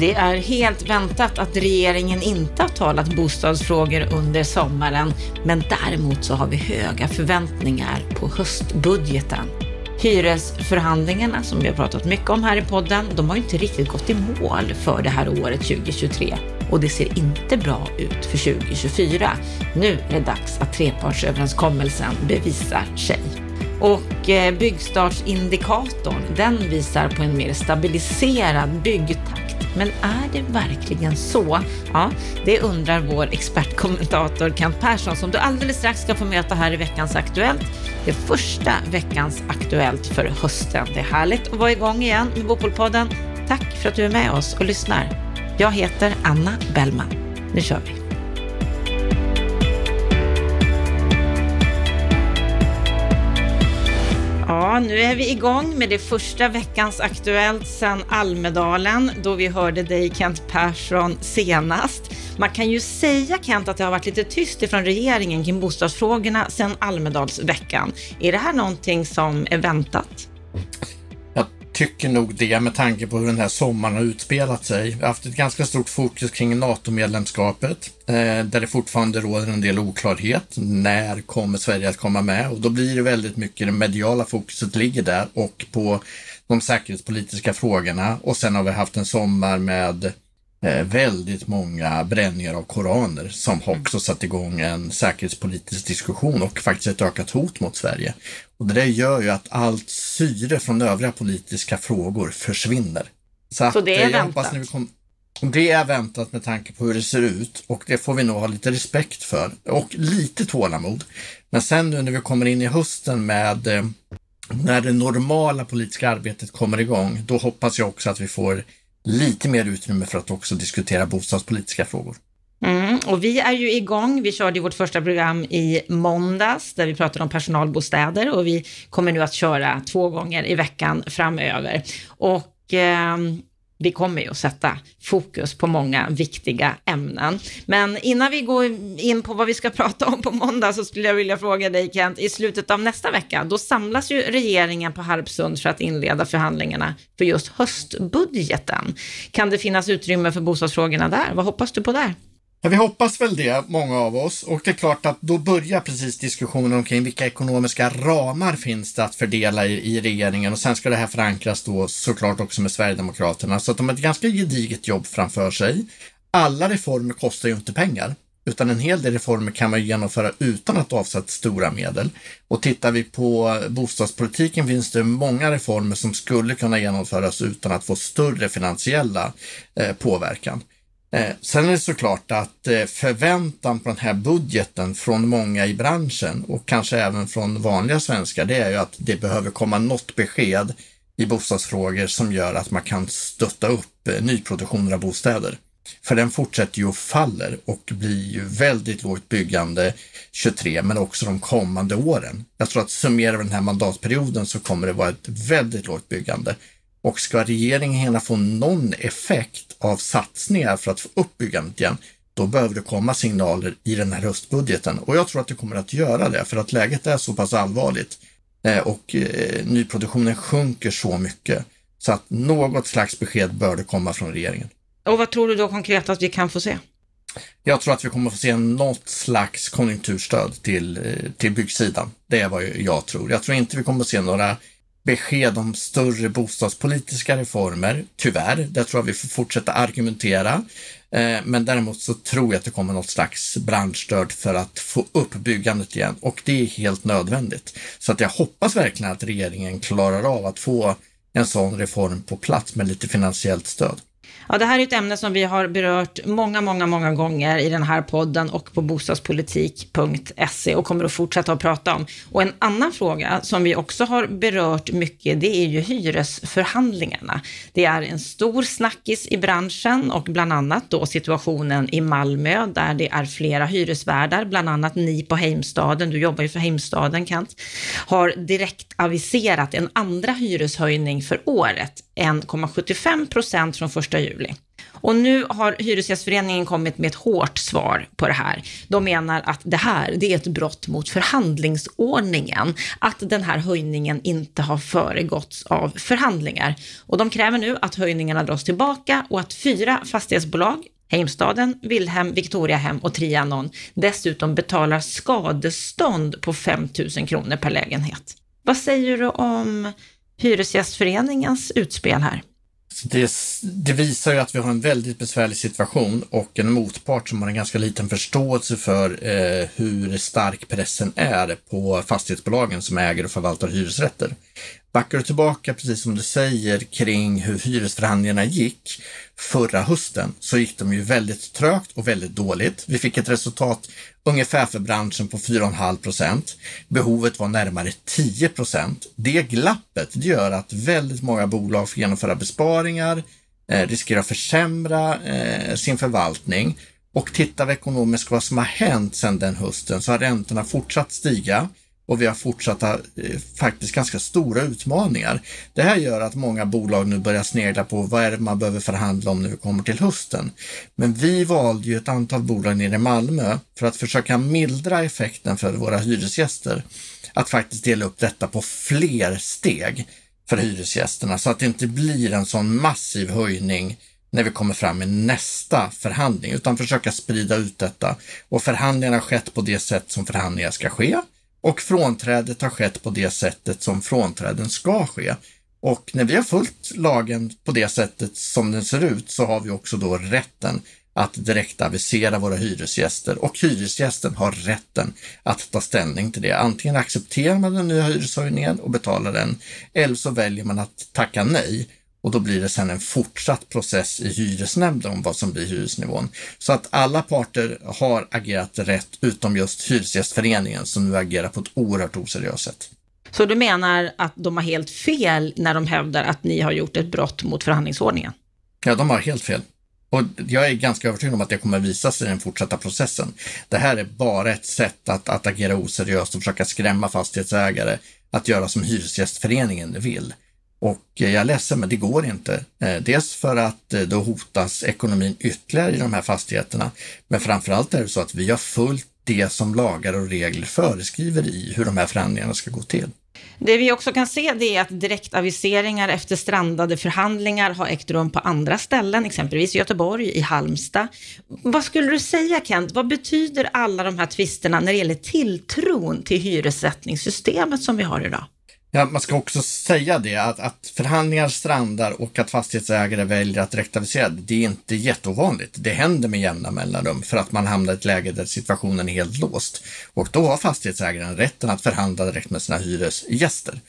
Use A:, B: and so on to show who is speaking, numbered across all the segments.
A: Det är helt väntat att regeringen inte har talat bostadsfrågor under sommaren, men däremot så har vi höga förväntningar på höstbudgeten. Hyresförhandlingarna, som vi har pratat mycket om här i podden, de har inte riktigt gått i mål för det här året 2023 och det ser inte bra ut för 2024. Nu är det dags att trepartsöverenskommelsen bevisar sig. Och eh, byggstartsindikatorn, den visar på en mer stabiliserad byggtakt men är det verkligen så? Ja, det undrar vår expertkommentator Kent Persson som du alldeles strax ska få möta här i veckans Aktuellt. Det första veckans Aktuellt för hösten. Det är härligt att vara igång igen med Bopolpodden. Tack för att du är med oss och lyssnar. Jag heter Anna Bellman. Nu kör vi! Ja, nu är vi igång med det första veckans Aktuellt sedan Almedalen, då vi hörde dig Kent Persson senast. Man kan ju säga Kent att det har varit lite tyst ifrån regeringen kring bostadsfrågorna sedan Almedalsveckan. Är det här någonting som är väntat?
B: Tycker nog det med tanke på hur den här sommaren har utspelat sig. Vi har haft ett ganska stort fokus kring NATO-medlemskapet, eh, där det fortfarande råder en del oklarhet. När kommer Sverige att komma med? Och då blir det väldigt mycket det mediala fokuset ligger där och på de säkerhetspolitiska frågorna. Och sen har vi haft en sommar med Eh, väldigt många bränningar av koraner som har också satt igång en säkerhetspolitisk diskussion och faktiskt ett ökat hot mot Sverige. Och det där gör ju att allt syre från övriga politiska frågor försvinner.
A: Så, Så det är väntat?
B: Det är väntat med tanke på hur det ser ut och det får vi nog ha lite respekt för och lite tålamod. Men sen nu när vi kommer in i hösten med eh, när det normala politiska arbetet kommer igång, då hoppas jag också att vi får lite mer utrymme för att också diskutera bostadspolitiska frågor.
A: Mm, och vi är ju igång. Vi körde vårt första program i måndags där vi pratade om personalbostäder och vi kommer nu att köra två gånger i veckan framöver. Och eh, vi kommer ju att sätta fokus på många viktiga ämnen. Men innan vi går in på vad vi ska prata om på måndag så skulle jag vilja fråga dig Kent, i slutet av nästa vecka, då samlas ju regeringen på Harpsund för att inleda förhandlingarna för just höstbudgeten. Kan det finnas utrymme för bostadsfrågorna där? Vad hoppas du på där?
B: Ja, vi hoppas väl det, många av oss. Och det är klart att då börjar precis diskussionen omkring vilka ekonomiska ramar finns det att fördela i, i regeringen och sen ska det här förankras då såklart också med Sverigedemokraterna. Så att de har ett ganska gediget jobb framför sig. Alla reformer kostar ju inte pengar, utan en hel del reformer kan man genomföra utan att avsätta stora medel. Och tittar vi på bostadspolitiken finns det många reformer som skulle kunna genomföras utan att få större finansiella eh, påverkan. Eh, sen är det såklart att eh, förväntan på den här budgeten från många i branschen och kanske även från vanliga svenskar, det är ju att det behöver komma något besked i bostadsfrågor som gör att man kan stötta upp eh, nyproduktioner av bostäder. För den fortsätter ju och faller och blir ju väldigt lågt byggande 23 men också de kommande åren. Jag tror att summerar vi den här mandatperioden så kommer det vara ett väldigt lågt byggande och ska regeringen hinna få någon effekt av satsningar för att få upp byggandet igen, då behöver det komma signaler i den här höstbudgeten. Och jag tror att det kommer att göra det, för att läget är så pass allvarligt eh, och eh, nyproduktionen sjunker så mycket. Så att något slags besked bör det komma från regeringen.
A: Och vad tror du då konkret att vi kan få se?
B: Jag tror att vi kommer få se något slags konjunkturstöd till, eh, till byggsidan. Det är vad jag tror. Jag tror inte vi kommer att se några besked om större bostadspolitiska reformer. Tyvärr, där tror jag vi får fortsätta argumentera. Eh, men däremot så tror jag att det kommer något slags branschstöd för att få upp byggandet igen och det är helt nödvändigt. Så att jag hoppas verkligen att regeringen klarar av att få en sån reform på plats med lite finansiellt stöd.
A: Ja, det här är ett ämne som vi har berört många, många, många gånger i den här podden och på bostadspolitik.se och kommer att fortsätta att prata om. Och en annan fråga som vi också har berört mycket, det är ju hyresförhandlingarna. Det är en stor snackis i branschen och bland annat då situationen i Malmö där det är flera hyresvärdar, bland annat ni på Heimstaden, du jobbar ju för Heimstaden Kent, har direkt aviserat en andra hyreshöjning för året, 1,75 procent från första juli. Och nu har Hyresgästföreningen kommit med ett hårt svar på det här. De menar att det här, det är ett brott mot förhandlingsordningen, att den här höjningen inte har föregåtts av förhandlingar. Och de kräver nu att höjningarna dras tillbaka och att fyra fastighetsbolag Heimstaden, Wilhelm, Victoriahem och Trianon dessutom betalar skadestånd på 5 000 kronor per lägenhet. Vad säger du om Hyresgästföreningens utspel här?
B: Det, det, visar ju att vi har en väldigt besvärlig situation och en motpart som har en ganska liten förståelse för eh, hur stark pressen är på fastighetsbolagen som äger och förvaltar hyresrätter. Backar du tillbaka, precis som du säger, kring hur hyresförhandlingarna gick förra hösten så gick de ju väldigt trögt och väldigt dåligt. Vi fick ett resultat ungefär för branschen på 4,5 procent. Behovet var närmare 10 procent. Det glappet det gör att väldigt många bolag får genomföra besparingar, eh, riskerar att försämra eh, sin förvaltning. Och tittar vi ekonomiskt vad som har hänt sedan den hösten så har räntorna fortsatt stiga och vi har fortsatta, eh, faktiskt ganska stora utmaningar. Det här gör att många bolag nu börjar snegla på vad är det man behöver förhandla om när vi kommer till hösten. Men vi valde ju ett antal bolag nere i Malmö för att försöka mildra effekten för våra hyresgäster. Att faktiskt dela upp detta på fler steg för hyresgästerna så att det inte blir en sån massiv höjning när vi kommer fram i nästa förhandling, utan försöka sprida ut detta. Och förhandlingarna har skett på det sätt som förhandlingar ska ske. Och frånträdet har skett på det sättet som frånträden ska ske. Och när vi har följt lagen på det sättet som den ser ut så har vi också då rätten att direkt avisera våra hyresgäster och hyresgästen har rätten att ta ställning till det. Antingen accepterar man den nya hyreshöjningen och betalar den eller så väljer man att tacka nej och då blir det sen en fortsatt process i hyresnämnden om vad som blir hyresnivån. Så att alla parter har agerat rätt utom just Hyresgästföreningen som nu agerar på ett oerhört oseriöst sätt.
A: Så du menar att de har helt fel när de hävdar att ni har gjort ett brott mot förhandlingsordningen?
B: Ja, de har helt fel. Och jag är ganska övertygad om att det kommer visa sig i den fortsatta processen. Det här är bara ett sätt att, att agera oseriöst och försöka skrämma fastighetsägare att göra som Hyresgästföreningen vill. Och eh, jag är ledsen, men det går inte. Eh, dels för att eh, då hotas ekonomin ytterligare i de här fastigheterna. Men framförallt är det så att vi har följt det som lagar och regler föreskriver i hur de här förhandlingarna ska gå till.
A: Det vi också kan se det är att direktaviseringar efter strandade förhandlingar har ägt rum på andra ställen, exempelvis i Göteborg, i Halmstad. Vad skulle du säga Kent, vad betyder alla de här tvisterna när det gäller tilltron till hyressättningssystemet som vi har idag?
B: Ja, man ska också säga det att, att förhandlingar strandar och att fastighetsägare väljer att direktavisera, det är inte jätteovanligt. Det händer med jämna mellanrum för att man hamnar i ett läge där situationen är helt låst. Och då har fastighetsägaren rätten att förhandla direkt med sina hyresgäster.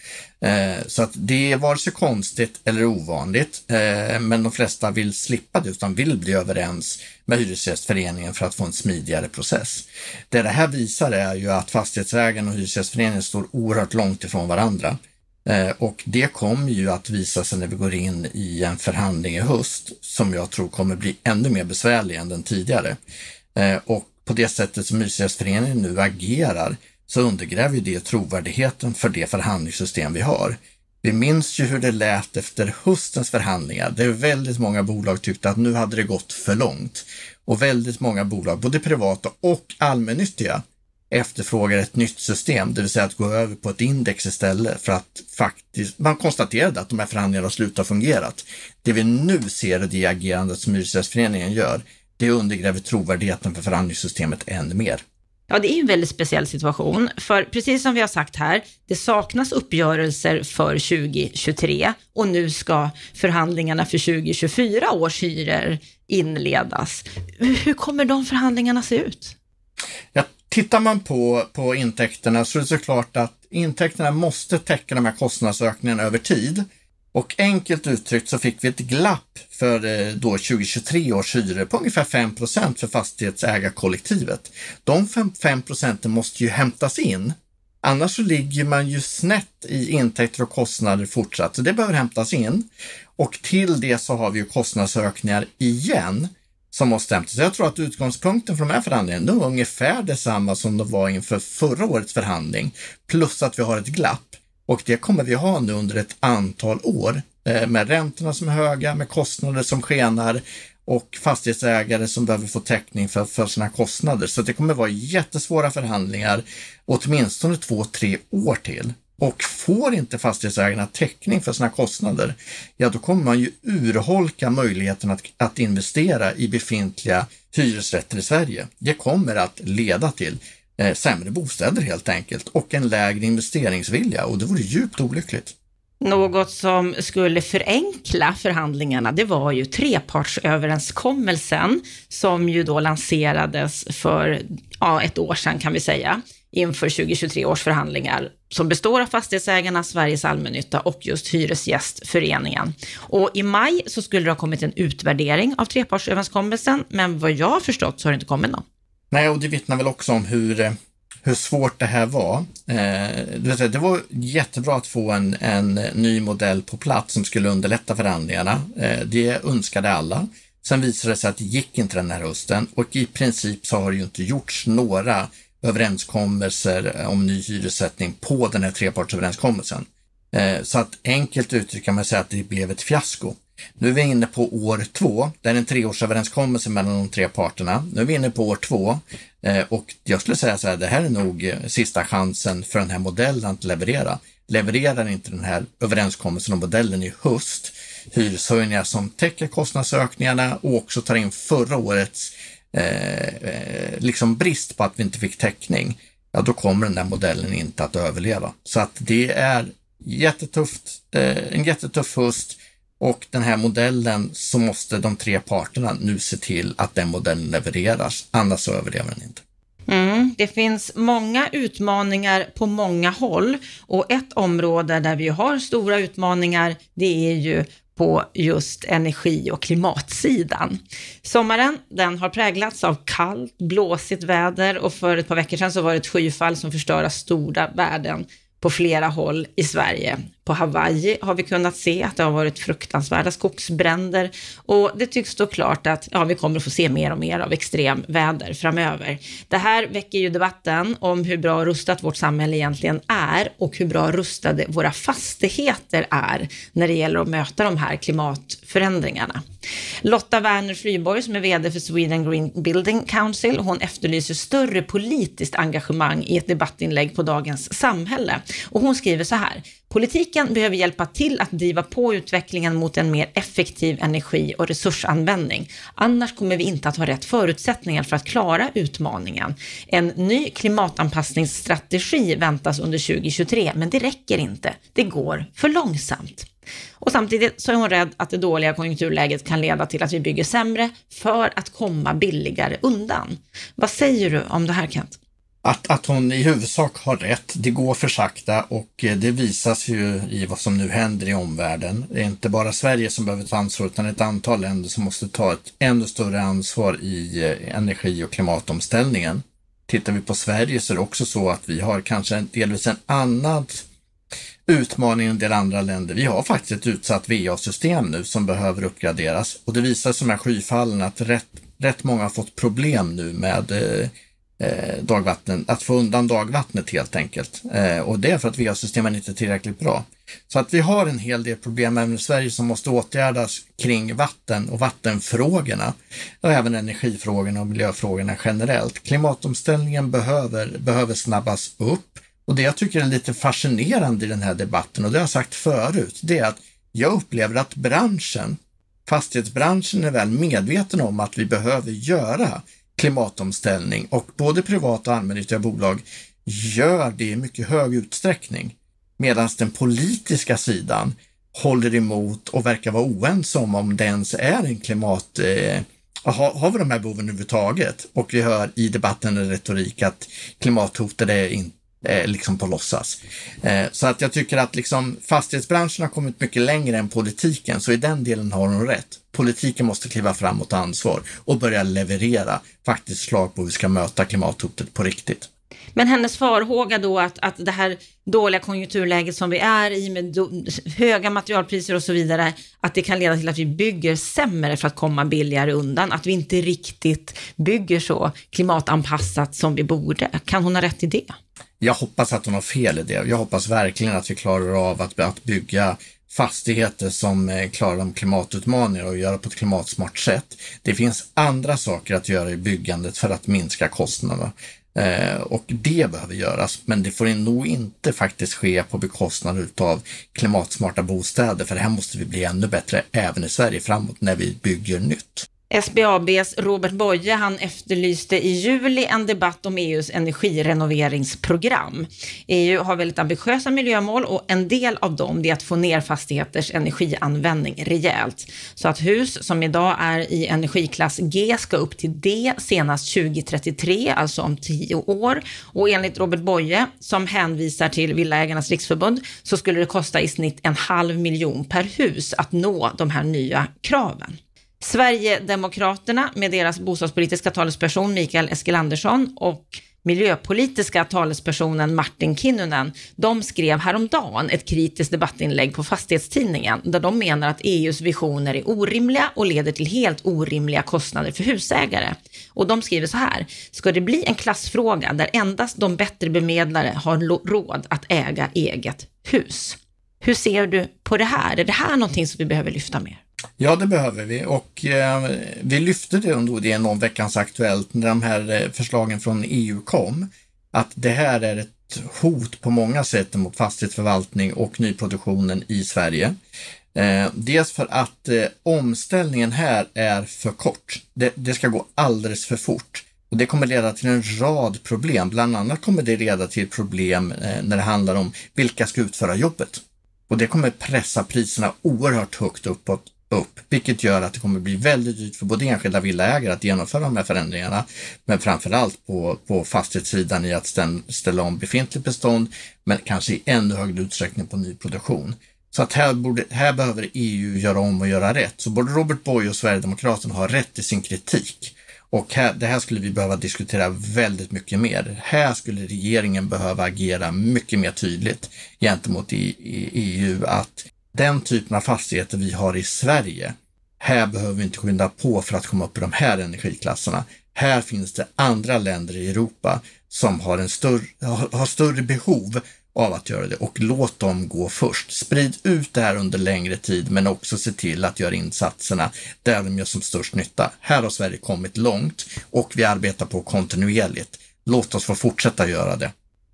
B: Eh, så att det är vare sig konstigt eller ovanligt, eh, men de flesta vill slippa det utan vill bli överens med Hyresgästföreningen för att få en smidigare process. Det det här visar är ju att fastighetsägaren och Hyresgästföreningen står oerhört långt ifrån varandra. Eh, och det kommer ju att visa sig när vi går in i en förhandling i höst som jag tror kommer bli ännu mer besvärlig än den tidigare. Eh, och på det sättet som Hyresgästföreningen nu agerar så undergräver det trovärdigheten för det förhandlingssystem vi har. Vi minns ju hur det lät efter höstens förhandlingar, där väldigt många bolag tyckte att nu hade det gått för långt. Och väldigt många bolag, både privata och allmännyttiga, efterfrågar ett nytt system, det vill säga att gå över på ett index istället för att faktiskt, man konstaterade att de här förhandlingarna har slutat fungerat. Det vi nu ser i det agerandet som Hyresgästföreningen gör, det undergräver trovärdigheten för förhandlingssystemet än mer.
A: Ja, det är en väldigt speciell situation, för precis som vi har sagt här, det saknas uppgörelser för 2023 och nu ska förhandlingarna för 2024 års hyror inledas. Hur kommer de förhandlingarna se ut?
B: Ja, tittar man på, på intäkterna så är det såklart att intäkterna måste täcka de här kostnadsökningarna över tid. Och enkelt uttryckt så fick vi ett glapp för eh, då 2023 års hyror på ungefär 5% för fastighetsägarkollektivet. De 5 procenten måste ju hämtas in. Annars så ligger man ju snett i intäkter och kostnader fortsatt, så det behöver hämtas in. Och till det så har vi ju kostnadsökningar igen som måste hämtas. Så Jag tror att utgångspunkten för de här förhandlingarna är ungefär detsamma som det var inför förra årets förhandling, plus att vi har ett glapp. Och det kommer vi ha nu under ett antal år eh, med räntorna som är höga, med kostnader som skenar och fastighetsägare som behöver få täckning för, för sina kostnader. Så det kommer vara jättesvåra förhandlingar, åtminstone två, tre år till. Och får inte fastighetsägarna täckning för sina kostnader, ja då kommer man ju urholka möjligheten att, att investera i befintliga hyresrätter i Sverige. Det kommer att leda till eh, sämre bostäder helt enkelt och en lägre investeringsvilja och det vore djupt olyckligt.
A: Något som skulle förenkla förhandlingarna, det var ju trepartsöverenskommelsen som ju då lanserades för ja, ett år sedan kan vi säga inför 2023 års förhandlingar som består av Fastighetsägarna, Sveriges allmännytta och just Hyresgästföreningen. Och i maj så skulle det ha kommit en utvärdering av trepartsöverenskommelsen, men vad jag har förstått så har det inte kommit någon.
B: Nej, och det vittnar väl också om hur, eh, hur svårt det här var. Eh, det var jättebra att få en, en ny modell på plats som skulle underlätta förhandlingarna. Eh, det önskade alla. Sen visade det sig att det gick inte den här hösten och i princip så har det ju inte gjorts några överenskommelser om ny hyressättning på den här trepartsöverenskommelsen. Eh, så att enkelt uttryckt kan man säga att det blev ett fiasko. Nu är vi inne på år två, det är en treårsöverenskommelse mellan de tre parterna. Nu är vi inne på år två eh, och jag skulle säga så här, det här är nog eh, sista chansen för den här modellen att leverera. Levererar inte den här överenskommelsen och modellen i höst hyreshöjningar som täcker kostnadsökningarna och också tar in förra årets Eh, eh, liksom brist på att vi inte fick täckning, ja då kommer den där modellen inte att överleva. Så att det är jättetufft, eh, en jättetuff höst och den här modellen så måste de tre parterna nu se till att den modellen levereras, annars så överlever den inte.
A: Mm, det finns många utmaningar på många håll och ett område där vi har stora utmaningar, det är ju på just energi och klimatsidan. Sommaren den har präglats av kallt, blåsigt väder och för ett par veckor sedan så var det ett skyfall som förstörde stora värden på flera håll i Sverige. På Hawaii har vi kunnat se att det har varit fruktansvärda skogsbränder och det tycks stå klart att ja, vi kommer att få se mer och mer av extremväder framöver. Det här väcker ju debatten om hur bra rustat vårt samhälle egentligen är och hur bra rustade våra fastigheter är när det gäller att möta de här klimatförändringarna. Lotta Werner Flyborg som är VD för Sweden Green Building Council, hon efterlyser större politiskt engagemang i ett debattinlägg på Dagens Samhälle. Och hon skriver så här, Politiken behöver hjälpa till att driva på utvecklingen mot en mer effektiv energi och resursanvändning. Annars kommer vi inte att ha rätt förutsättningar för att klara utmaningen. En ny klimatanpassningsstrategi väntas under 2023, men det räcker inte. Det går för långsamt. Och samtidigt så är hon rädd att det dåliga konjunkturläget kan leda till att vi bygger sämre för att komma billigare undan. Vad säger du om det här Kent?
B: Att, att hon i huvudsak har rätt. Det går för sakta och eh, det visas ju i vad som nu händer i omvärlden. Det är inte bara Sverige som behöver ta ansvar utan ett antal länder som måste ta ett ännu större ansvar i eh, energi och klimatomställningen. Tittar vi på Sverige så är det också så att vi har kanske delvis en annan utmaning än en del andra länder. Vi har faktiskt ett utsatt VA-system nu som behöver uppgraderas och det visar sig med skyfallen att rätt, rätt många har fått problem nu med eh, eh, dagvatten, att få undan dagvattnet helt enkelt. Eh, och det är för att VA-systemen inte är tillräckligt bra. Så att vi har en hel del problem även i Sverige som måste åtgärdas kring vatten och vattenfrågorna och även energifrågorna och miljöfrågorna generellt. Klimatomställningen behöver, behöver snabbas upp och det jag tycker är lite fascinerande i den här debatten och det har jag sagt förut, det är att jag upplever att branschen, fastighetsbranschen är väl medveten om att vi behöver göra klimatomställning och både privata och allmännyttiga bolag gör det i mycket hög utsträckning. Medan den politiska sidan håller emot och verkar vara oense om om det ens är en klimat... Eh, har, har vi de här behoven överhuvudtaget? Och vi hör i debatten en retorik att klimathotet är inte eh, liksom på låtsas. Eh, så att jag tycker att liksom fastighetsbranschen har kommit mycket längre än politiken, så i den delen har hon rätt. Politiken måste kliva fram och ta ansvar och börja leverera faktiskt slag på hur vi ska möta klimathotet på riktigt.
A: Men hennes farhåga då att, att det här dåliga konjunkturläget som vi är i med do, höga materialpriser och så vidare, att det kan leda till att vi bygger sämre för att komma billigare undan, att vi inte riktigt bygger så klimatanpassat som vi borde. Kan hon ha rätt i det?
B: Jag hoppas att hon har fel i det. Jag hoppas verkligen att vi klarar av att, att bygga fastigheter som eh, klarar de klimatutmaningar och göra på ett klimatsmart sätt. Det finns andra saker att göra i byggandet för att minska kostnaderna. Eh, och det behöver göras, men det får nog inte faktiskt ske på bekostnad utav klimatsmarta bostäder, för här måste vi bli ännu bättre även i Sverige framåt när vi bygger nytt.
A: SBABs Robert Boye han efterlyste i juli en debatt om EUs energirenoveringsprogram. EU har väldigt ambitiösa miljömål och en del av dem är att få ner fastigheters energianvändning rejält. Så att hus som idag är i energiklass G ska upp till D senast 2033, alltså om tio år. Och enligt Robert Boye, som hänvisar till Villaägarnas riksförbund, så skulle det kosta i snitt en halv miljon per hus att nå de här nya kraven. Sverigedemokraterna med deras bostadspolitiska talesperson Mikael Eskilandersson och miljöpolitiska talespersonen Martin Kinnunen, de skrev häromdagen ett kritiskt debattinlägg på Fastighetstidningen där de menar att EUs visioner är orimliga och leder till helt orimliga kostnader för husägare. Och de skriver så här, ska det bli en klassfråga där endast de bättre bemedlare har råd att äga eget hus? Hur ser du på det här? Är det här någonting som vi behöver lyfta mer?
B: Ja, det behöver vi och eh, vi lyfte det under det någon veckans Aktuellt när de här eh, förslagen från EU kom. Att det här är ett hot på många sätt mot fastighetsförvaltning och nyproduktionen i Sverige. Eh, dels för att eh, omställningen här är för kort. Det, det, ska gå alldeles för fort. Och Det kommer leda till en rad problem. Bland annat kommer det leda till problem eh, när det handlar om vilka ska utföra jobbet. Och det kommer pressa priserna oerhört högt uppåt upp, vilket gör att det kommer bli väldigt dyrt för både enskilda villaägare att genomföra de här förändringarna, men framförallt på, på fastighetssidan i att ställa om befintligt bestånd, men kanske i ännu högre utsträckning på nyproduktion. Så att här, borde, här behöver EU göra om och göra rätt. Så både Robert Boy och Sverigedemokraterna har rätt i sin kritik. Och här, det här skulle vi behöva diskutera väldigt mycket mer. Här skulle regeringen behöva agera mycket mer tydligt gentemot EU att den typen av fastigheter vi har i Sverige, här behöver vi inte skynda på för att komma upp i de här energiklasserna. Här finns det andra länder i Europa som har, en större, har större behov av att göra det och låt dem gå först. Sprid ut det här under längre tid men också se till att göra insatserna där de gör som störst nytta. Här har Sverige kommit långt och vi arbetar på kontinuerligt. Låt oss få fortsätta göra det.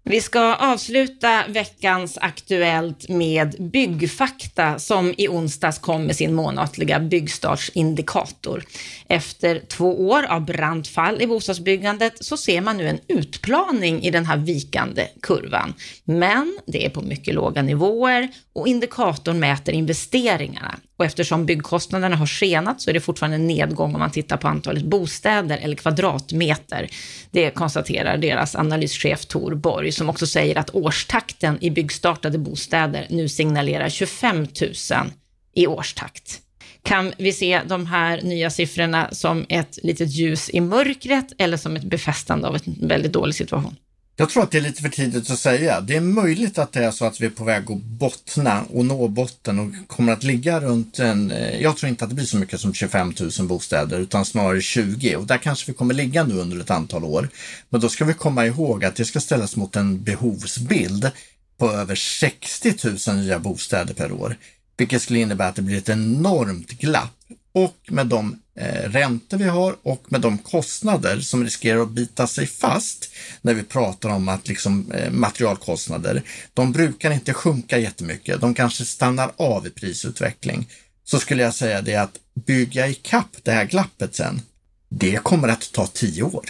A: Vi ska avsluta veckans Aktuellt med Byggfakta som i onsdags kom med sin månatliga byggstartsindikator. Efter två år av brant fall i bostadsbyggandet så ser man nu en utplaning i den här vikande kurvan. Men det är på mycket låga nivåer och indikatorn mäter investeringarna. Och eftersom byggkostnaderna har skenat så är det fortfarande en nedgång om man tittar på antalet bostäder eller kvadratmeter. Det konstaterar deras analyschef Tor Borg som också säger att årstakten i byggstartade bostäder nu signalerar 25 000 i årstakt. Kan vi se de här nya siffrorna som ett litet ljus i mörkret eller som ett befästande av en väldigt dålig situation?
B: Jag tror att det är lite för tidigt att säga. Det är möjligt att det är så att vi är på väg att bottna och nå botten och kommer att ligga runt en, eh, jag tror inte att det blir så mycket som 25 000 bostäder utan snarare 20 och där kanske vi kommer ligga nu under ett antal år. Men då ska vi komma ihåg att det ska ställas mot en behovsbild på över 60 000 nya bostäder per år, vilket skulle innebära att det blir ett enormt glapp och med de eh, räntor vi har och med de kostnader som riskerar att bita sig fast när vi pratar om att liksom, eh, materialkostnader, de brukar inte sjunka jättemycket. De kanske stannar av i prisutveckling. Så skulle jag säga det att bygga ikapp det här glappet sen, det kommer att ta tio år.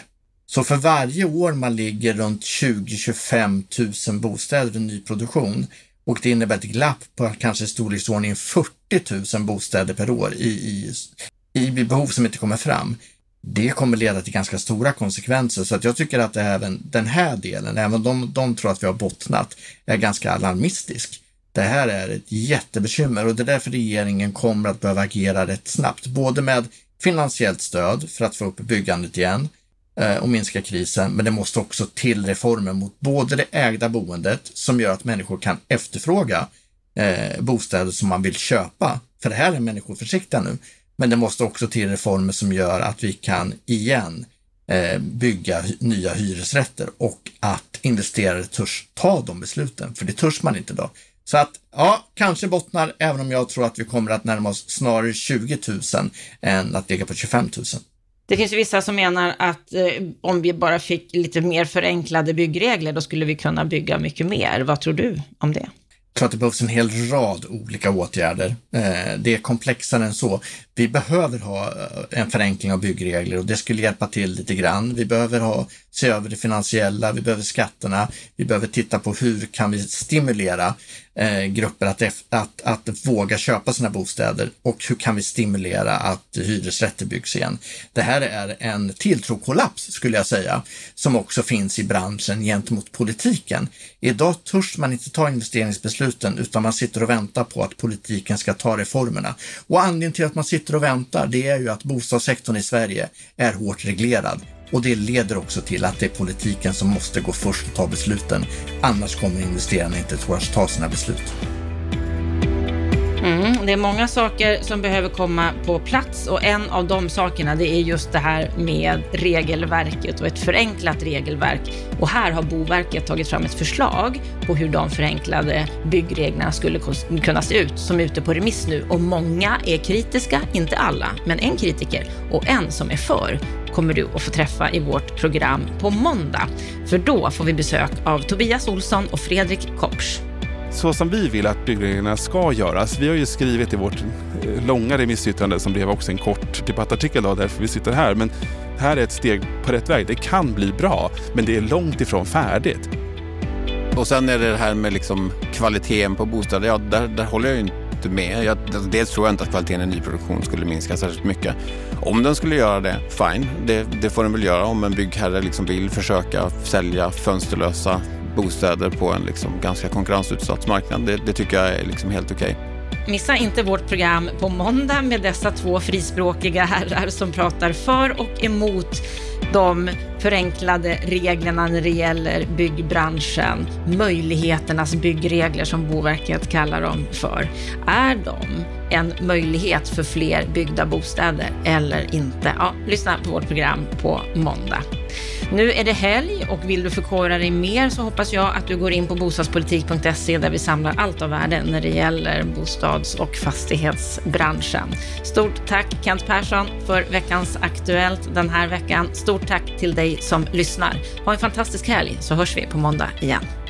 B: Så för varje år man ligger runt 20-25 000 bostäder i nyproduktion och det innebär ett glapp på kanske storleksordningen 40 000 bostäder per år i, i, i behov som inte kommer fram. Det kommer leda till ganska stora konsekvenser så att jag tycker att även den här delen, även de, de tror att vi har bottnat, är ganska alarmistisk. Det här är ett jättebekymmer och det är därför regeringen kommer att behöva agera rätt snabbt, både med finansiellt stöd för att få upp byggandet igen, Eh, och minska krisen, men det måste också till reformer mot både det ägda boendet som gör att människor kan efterfråga eh, bostäder som man vill köpa. För det här är människor försiktiga nu. Men det måste också till reformer som gör att vi kan igen eh, bygga nya hyresrätter och att investerare törs ta de besluten, för det törs man inte idag. Så att, ja, kanske bottnar, även om jag tror att vi kommer att närma oss snarare 20 000 än att ligga på 25 000.
A: Det finns vissa som menar att eh, om vi bara fick lite mer förenklade byggregler, då skulle vi kunna bygga mycket mer. Vad tror du om det?
B: Jag tror att det behövs en hel rad olika åtgärder. Eh, det är komplexare än så. Vi behöver ha eh, en förenkling av byggregler och det skulle hjälpa till lite grann. Vi behöver ha, se över det finansiella, vi behöver skatterna, vi behöver titta på hur kan vi stimulera eh, grupper att, att, att våga köpa sina bostäder och hur kan vi stimulera att hyresrätter byggs igen. Det här är en tilltrokollaps skulle jag säga, som också finns i branschen gentemot politiken. Idag törs man inte ta investeringsbesluten utan man sitter och väntar på att politiken ska ta reformerna. Och anledningen till att man sitter och väntar, det är ju att bostadssektorn i Sverige är hårt reglerad. Och det leder också till att det är politiken som måste gå först och ta besluten. Annars kommer investerarna inte att ta sina beslut.
A: Mm, det är många saker som behöver komma på plats och en av de sakerna det är just det här med regelverket och ett förenklat regelverk. Och här har Boverket tagit fram ett förslag på hur de förenklade byggreglerna skulle kunna se ut som är ute på remiss nu och många är kritiska, inte alla, men en kritiker och en som är för kommer du att få träffa i vårt program på måndag. För då får vi besök av Tobias Olsson och Fredrik Kopsch
C: så som vi vill att byggreglerna ska göras. Vi har ju skrivit i vårt eh, långa remissyttrande som blev också en kort debattartikel då, därför vi sitter här. Men här är ett steg på rätt väg. Det kan bli bra, men det är långt ifrån färdigt.
D: Och sen är det det här med liksom kvaliteten på bostäder. Ja, där, där håller jag inte med. Jag, dels tror jag inte att kvaliteten i nyproduktion skulle minska särskilt mycket. Om den skulle göra det, fine. Det, det får den väl göra om en byggherre liksom vill försöka sälja fönsterlösa bostäder på en liksom ganska konkurrensutsatt marknad. Det, det tycker jag är liksom helt okej. Okay.
A: Missa inte vårt program på måndag med dessa två frispråkiga herrar som pratar för och emot de förenklade reglerna när det gäller byggbranschen, möjligheternas byggregler som Boverket kallar dem för. Är de en möjlighet för fler byggda bostäder eller inte? Ja, lyssna på vårt program på måndag. Nu är det helg och vill du förkovra dig mer så hoppas jag att du går in på bostadspolitik.se där vi samlar allt av värde när det gäller bostads och fastighetsbranschen. Stort tack Kent Persson för veckans Aktuellt den här veckan. Stort tack till dig som lyssnar. Ha en fantastisk helg så hörs vi på måndag igen.